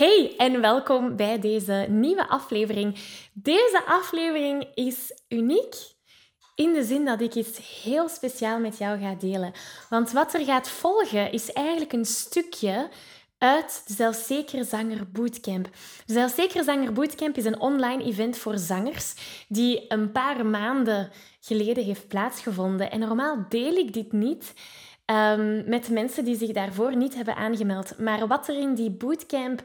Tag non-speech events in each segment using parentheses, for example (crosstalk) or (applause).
Hey en welkom bij deze nieuwe aflevering. Deze aflevering is uniek in de zin dat ik iets heel speciaal met jou ga delen. Want wat er gaat volgen is eigenlijk een stukje uit de Zelfzekere Zanger Bootcamp. De Zanger Bootcamp is een online event voor zangers die een paar maanden geleden heeft plaatsgevonden. En normaal deel ik dit niet um, met mensen die zich daarvoor niet hebben aangemeld. Maar wat er in die bootcamp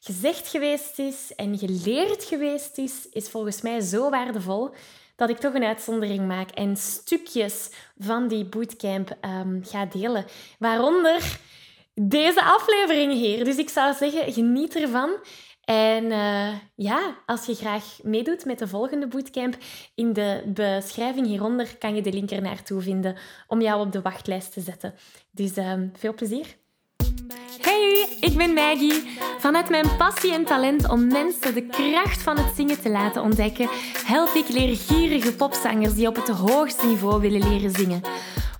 gezegd geweest is en geleerd geweest is, is volgens mij zo waardevol dat ik toch een uitzondering maak en stukjes van die bootcamp um, ga delen. Waaronder deze aflevering hier. Dus ik zou zeggen, geniet ervan. En uh, ja, als je graag meedoet met de volgende bootcamp, in de beschrijving hieronder kan je de link er naartoe vinden om jou op de wachtlijst te zetten. Dus uh, veel plezier. Hey, ik ben Maggie. Vanuit mijn passie en talent om mensen de kracht van het zingen te laten ontdekken, help ik leergierige popzangers die op het hoogste niveau willen leren zingen.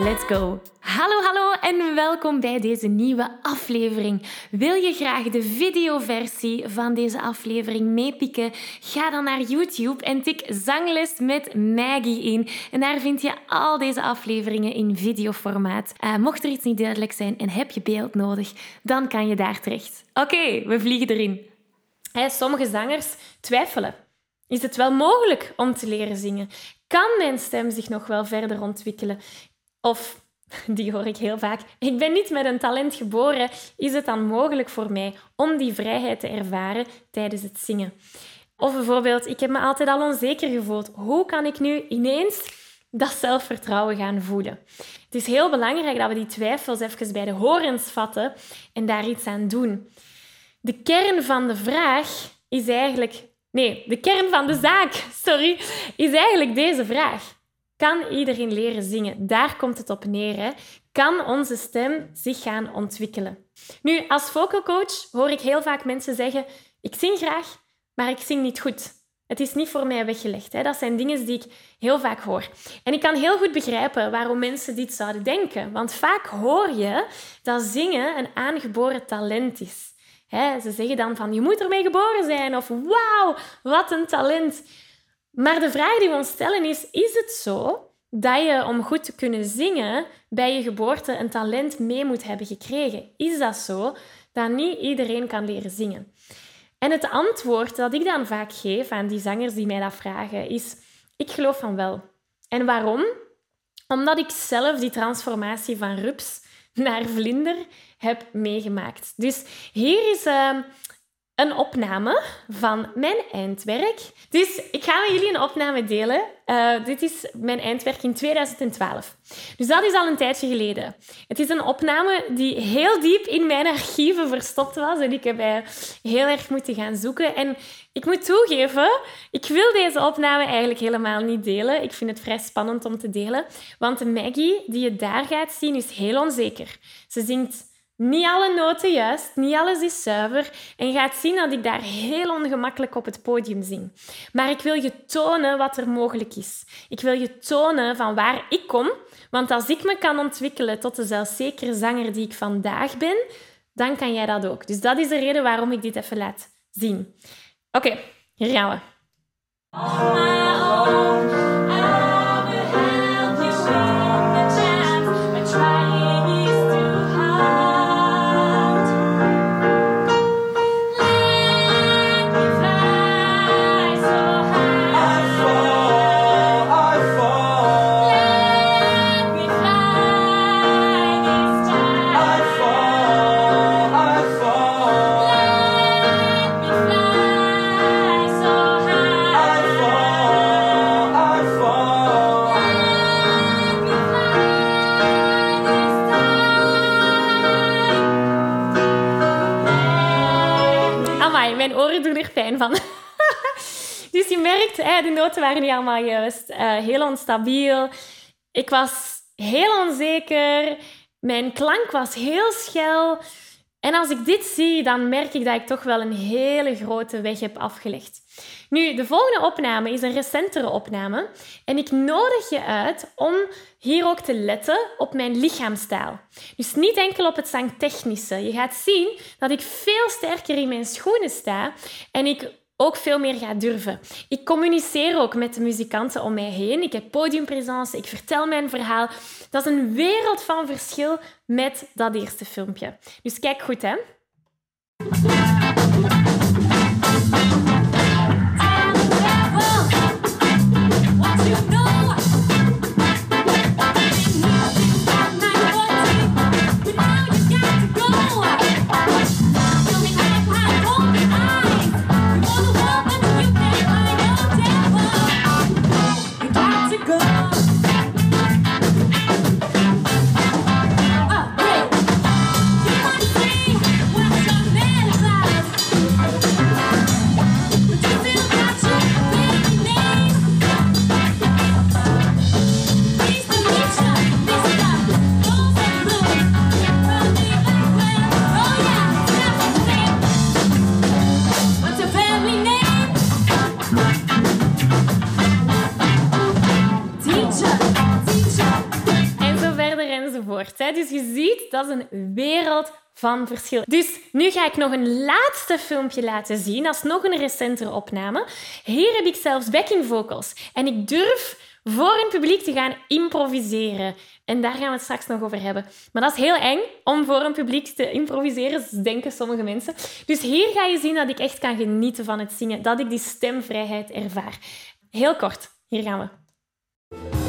Let's go! Hallo, hallo en welkom bij deze nieuwe aflevering. Wil je graag de videoversie van deze aflevering meepikken? Ga dan naar YouTube en tik Zangles met Maggie in. En daar vind je al deze afleveringen in videoformaat. Uh, mocht er iets niet duidelijk zijn en heb je beeld nodig, dan kan je daar terecht. Oké, we vliegen erin. sommige zangers twijfelen. Is het wel mogelijk om te leren zingen? Kan mijn stem zich nog wel verder ontwikkelen? Of, (laughs) die hoor ik heel vaak, ik ben niet met een talent geboren. Is het dan mogelijk voor mij om die vrijheid te ervaren tijdens het zingen? Of bijvoorbeeld, ik heb me altijd al onzeker gevoeld. Hoe kan ik nu ineens dat zelfvertrouwen gaan voelen? Het is heel belangrijk dat we die twijfels even bij de horens vatten en daar iets aan doen. De kern van de vraag is eigenlijk Nee, de kern van de zaak, sorry, is eigenlijk deze vraag. Kan iedereen leren zingen? Daar komt het op neer. Hè? Kan onze stem zich gaan ontwikkelen? Nu, als vocal coach hoor ik heel vaak mensen zeggen: Ik zing graag, maar ik zing niet goed. Het is niet voor mij weggelegd. Hè? Dat zijn dingen die ik heel vaak hoor. En ik kan heel goed begrijpen waarom mensen dit zouden denken. Want vaak hoor je dat zingen een aangeboren talent is ze zeggen dan van je moet ermee geboren zijn of wauw, wat een talent. Maar de vraag die we ons stellen is, is het zo dat je om goed te kunnen zingen bij je geboorte een talent mee moet hebben gekregen? Is dat zo dat niet iedereen kan leren zingen? En het antwoord dat ik dan vaak geef aan die zangers die mij dat vragen is, ik geloof van wel. En waarom? Omdat ik zelf die transformatie van rups naar vlinder heb meegemaakt. Dus hier is uh, een opname van mijn eindwerk. Dus ik ga met jullie een opname delen. Uh, dit is mijn eindwerk in 2012. Dus dat is al een tijdje geleden. Het is een opname die heel diep in mijn archieven verstopt was en ik heb heel erg moeten gaan zoeken. En ik moet toegeven, ik wil deze opname eigenlijk helemaal niet delen. Ik vind het vrij spannend om te delen, want de Maggie die je daar gaat zien is heel onzeker. Ze zingt niet alle noten juist, niet alles is zuiver en je gaat zien dat ik daar heel ongemakkelijk op het podium zing. Maar ik wil je tonen wat er mogelijk is. Ik wil je tonen van waar ik kom, want als ik me kan ontwikkelen tot de zelfzekere zanger die ik vandaag ben, dan kan jij dat ook. Dus dat is de reden waarom ik dit even laat zien. Oké, hier gaan we. Hè, de noten waren niet allemaal juist. Uh, heel onstabiel. Ik was heel onzeker. Mijn klank was heel schel. En als ik dit zie, dan merk ik dat ik toch wel een hele grote weg heb afgelegd. Nu, de volgende opname is een recentere opname. En ik nodig je uit om hier ook te letten op mijn lichaamstaal. Dus niet enkel op het zangtechnische. Je gaat zien dat ik veel sterker in mijn schoenen sta en ik ook veel meer ga durven. Ik communiceer ook met de muzikanten om mij heen. Ik heb podiumpresence, ik vertel mijn verhaal. Dat is een wereld van verschil met dat eerste filmpje. Dus kijk goed, hè. Dat is een wereld van verschil. Dus nu ga ik nog een laatste filmpje laten zien. Dat is nog een recentere opname. Hier heb ik zelfs backing vocals. En ik durf voor een publiek te gaan improviseren. En daar gaan we het straks nog over hebben. Maar dat is heel eng om voor een publiek te improviseren, denken sommige mensen. Dus hier ga je zien dat ik echt kan genieten van het zingen. Dat ik die stemvrijheid ervaar. Heel kort, hier gaan we.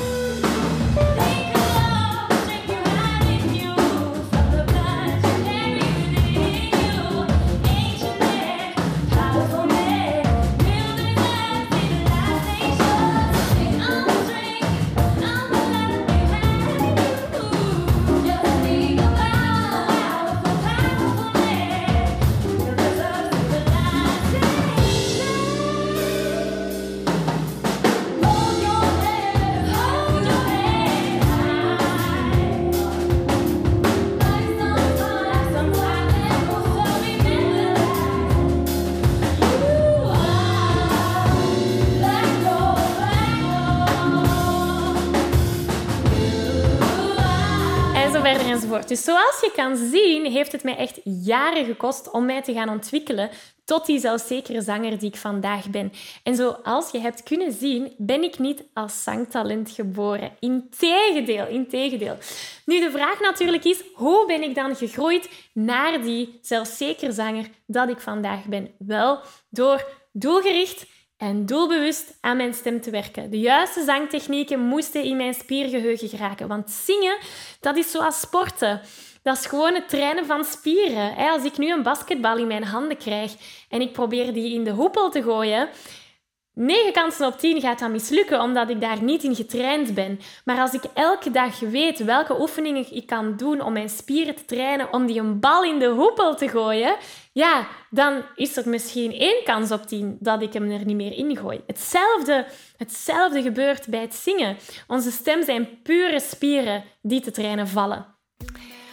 Enzovoort. Dus zoals je kan zien, heeft het mij echt jaren gekost om mij te gaan ontwikkelen tot die zelfzekere zanger die ik vandaag ben. En zoals je hebt kunnen zien, ben ik niet als zangtalent geboren. Integendeel, integendeel. Nu, de vraag natuurlijk is, hoe ben ik dan gegroeid naar die zelfzekere zanger dat ik vandaag ben? Wel, door doelgericht en doelbewust aan mijn stem te werken. De juiste zangtechnieken moesten in mijn spiergeheugen geraken. Want zingen, dat is zoals sporten. Dat is gewoon het trainen van spieren. Als ik nu een basketbal in mijn handen krijg en ik probeer die in de hoepel te gooien, 9 kansen op 10 gaat dat mislukken omdat ik daar niet in getraind ben. Maar als ik elke dag weet welke oefeningen ik kan doen om mijn spieren te trainen om die een bal in de hoepel te gooien, ja, dan is er misschien één kans op 10 dat ik hem er niet meer in gooi. Hetzelfde, hetzelfde gebeurt bij het zingen. Onze stem zijn pure spieren die te trainen vallen.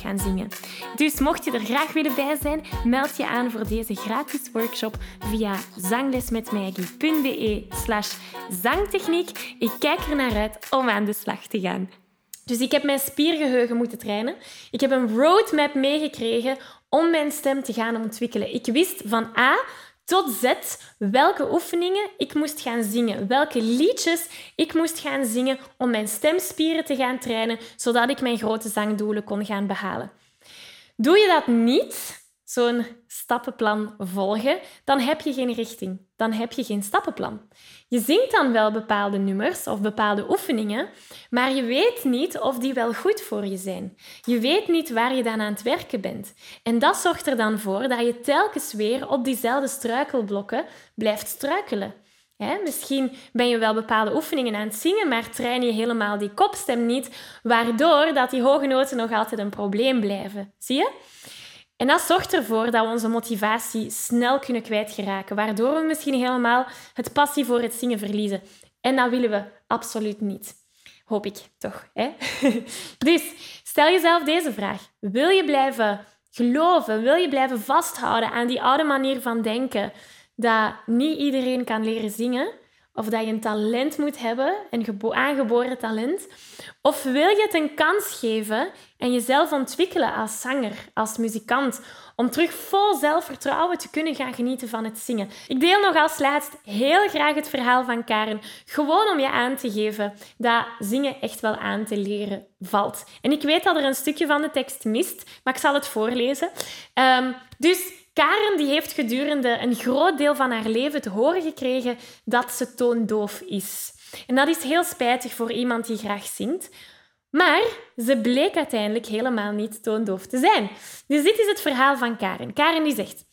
gaan zingen. Dus mocht je er graag willen bij zijn, meld je aan voor deze gratis workshop via zanglesmetmaggie.be slash zangtechniek. Ik kijk er naar uit om aan de slag te gaan. Dus ik heb mijn spiergeheugen moeten trainen. Ik heb een roadmap meegekregen om mijn stem te gaan ontwikkelen. Ik wist van A tot Z welke oefeningen ik moest gaan zingen, welke liedjes ik moest gaan zingen om mijn stemspieren te gaan trainen, zodat ik mijn grote zangdoelen kon gaan behalen. Doe je dat niet, zo'n stappenplan volgen, dan heb je geen richting. Dan heb je geen stappenplan. Je zingt dan wel bepaalde nummers of bepaalde oefeningen, maar je weet niet of die wel goed voor je zijn. Je weet niet waar je dan aan het werken bent. En dat zorgt er dan voor dat je telkens weer op diezelfde struikelblokken blijft struikelen. misschien ben je wel bepaalde oefeningen aan het zingen, maar train je helemaal die kopstem niet, waardoor dat die hoge noten nog altijd een probleem blijven. Zie je? En dat zorgt ervoor dat we onze motivatie snel kunnen kwijtgeraken, waardoor we misschien helemaal het passie voor het zingen verliezen. En dat willen we absoluut niet. Hoop ik toch. Hè? (laughs) Dus stel jezelf deze vraag. Wil je blijven geloven? Wil je blijven vasthouden aan die oude manier van denken dat niet iedereen kan leren zingen? Of dat je een talent moet hebben, een aangeboren talent? Of wil je het een kans geven en jezelf ontwikkelen als zanger, als muzikant, om terug vol zelfvertrouwen te kunnen gaan genieten van het zingen? Ik deel nog als laatst heel graag het verhaal van Karen, gewoon om je aan te geven dat zingen echt wel aan te leren valt. En ik weet dat er een stukje van de tekst mist, maar ik zal het voorlezen. Um, dus Karen die heeft gedurende een groot deel van haar leven te horen gekregen dat ze toondoof is. En dat is heel spijtig voor iemand die graag zingt. Maar ze bleek uiteindelijk helemaal niet toondoof te zijn. Dus dit is het verhaal van Karen. Karen die zegt: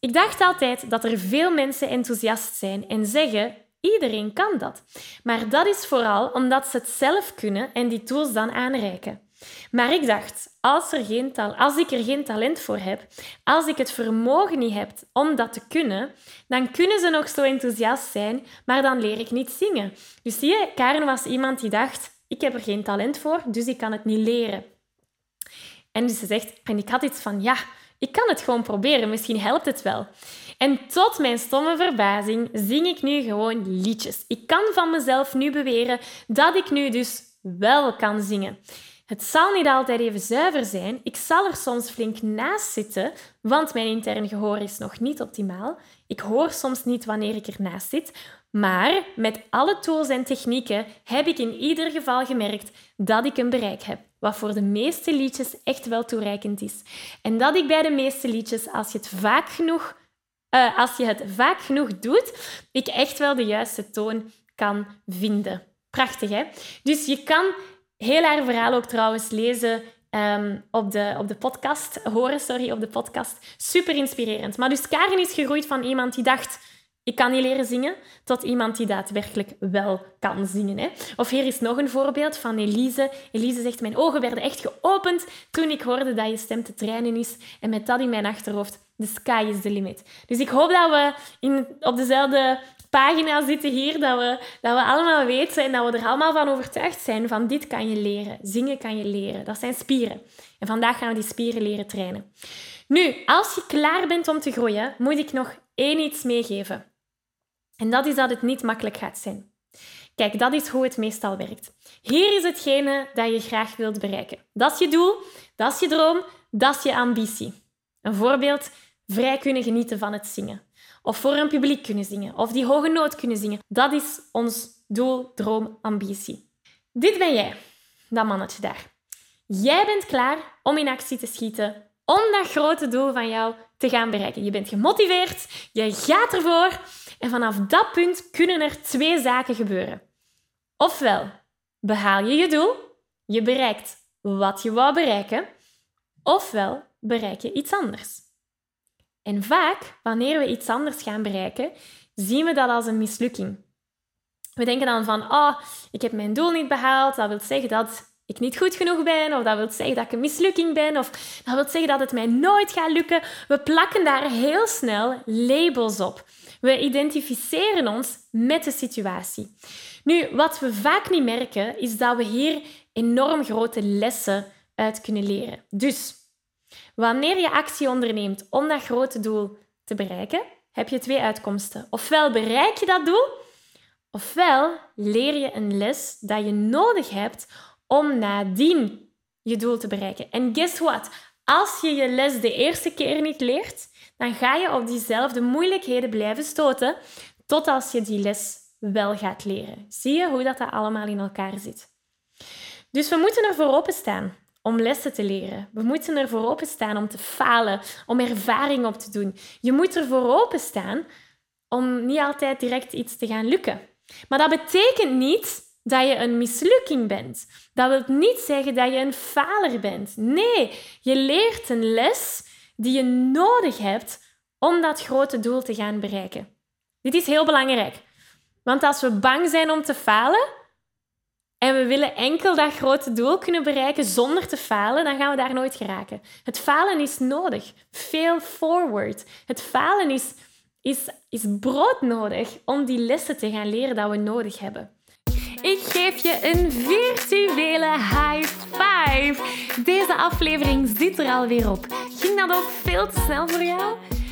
Ik dacht altijd dat er veel mensen enthousiast zijn en zeggen: iedereen kan dat. Maar dat is vooral omdat ze het zelf kunnen en die tools dan aanreiken. Maar ik dacht, als, er geen als ik er geen talent voor heb, als ik het vermogen niet heb om dat te kunnen, dan kunnen ze nog zo enthousiast zijn, maar dan leer ik niet zingen. Dus zie je, Karen was iemand die dacht, ik heb er geen talent voor, dus ik kan het niet leren. En dus ze zegt, en ik had iets van, ja, ik kan het gewoon proberen, misschien helpt het wel. En tot mijn stomme verbazing zing ik nu gewoon liedjes. Ik kan van mezelf nu beweren dat ik nu dus wel kan zingen. Het zal niet altijd even zuiver zijn. Ik zal er soms flink naast zitten, want mijn intern gehoor is nog niet optimaal. Ik hoor soms niet wanneer ik ernaast zit. Maar met alle tools en technieken heb ik in ieder geval gemerkt dat ik een bereik heb, wat voor de meeste liedjes echt wel toereikend is. En dat ik bij de meeste liedjes, als je het vaak genoeg, uh, als je het vaak genoeg doet, ik echt wel de juiste toon kan vinden. Prachtig, hè? Dus je kan heel haar verhaal ook trouwens lezen um, op, de, op de podcast, horen, sorry, op de podcast. Super inspirerend. Maar dus Karen is gegroeid van iemand die dacht, ik kan niet leren zingen, tot iemand die daadwerkelijk wel kan zingen. Hè? Of hier is nog een voorbeeld van Elise. Elise zegt, mijn ogen werden echt geopend toen ik hoorde dat je stem te trainen is. En met dat in mijn achterhoofd, the sky is the limit. Dus ik hoop dat we in, op dezelfde pagina zitten hier, dat we, dat we allemaal weten en dat we er allemaal van overtuigd zijn van dit kan je leren. Zingen kan je leren. Dat zijn spieren. En vandaag gaan we die spieren leren trainen. Nu, als je klaar bent om te groeien, moet ik nog één iets meegeven. En dat is dat het niet makkelijk gaat zijn. Kijk, dat is hoe het meestal werkt. Hier is hetgene dat je graag wilt bereiken. Dat is je doel, dat is je droom, dat is je ambitie. Een voorbeeld, vrij kunnen genieten van het zingen of voor een publiek kunnen zingen of die hoge noot kunnen zingen. Dat is ons doel, droom, ambitie. Dit ben jij, dat mannetje daar. Jij bent klaar om in actie te schieten om dat grote doel van jou te gaan bereiken. Je bent gemotiveerd, je gaat ervoor en vanaf dat punt kunnen er twee zaken gebeuren. Ofwel behaal je je doel, je bereikt wat je wou bereiken, ofwel bereik je iets anders. En vaak, wanneer we iets anders gaan bereiken, zien we dat als een mislukking. We denken dan van, oh, ik heb mijn doel niet behaald. Dat wil zeggen dat ik niet goed genoeg ben, of dat wil zeggen dat ik een mislukking ben, of dat wil zeggen dat het mij nooit gaat lukken. We plakken daar heel snel labels op. We identificeren ons met de situatie. Nu, wat we vaak niet merken, is dat we hier enorm grote lessen uit kunnen leren. Dus, wanneer je actie onderneemt om dat grote doel te bereiken, heb je twee uitkomsten. Ofwel bereik je dat doel, ofwel leer je een les dat je nodig hebt om nadien je doel te bereiken. En guess what? Als je je les de eerste keer niet leert, dan ga je op diezelfde moeilijkheden blijven stoten tot als je die les wel gaat leren. Zie je hoe dat, allemaal in elkaar zit? Dus we moeten ervoor openstaan om lessen te leren. We moeten ervoor openstaan om te falen, om ervaring op te doen. Je moet ervoor openstaan om niet altijd direct iets te gaan lukken. Maar dat betekent niet dat je een mislukking bent. Dat wil niet zeggen dat je een faler bent. Nee, je leert een les die je nodig hebt om dat grote doel te gaan bereiken. Dit is heel belangrijk. Want als we bang zijn om te falen en we willen enkel dat grote doel kunnen bereiken zonder te falen, dan gaan we daar nooit geraken. Het falen is nodig. Fail forward. Het falen is, is, is broodnodig om die lessen te gaan leren dat we nodig hebben. Ik geef je een virtuele high five. Deze aflevering zit er alweer op. Ging dat ook veel te snel voor jou?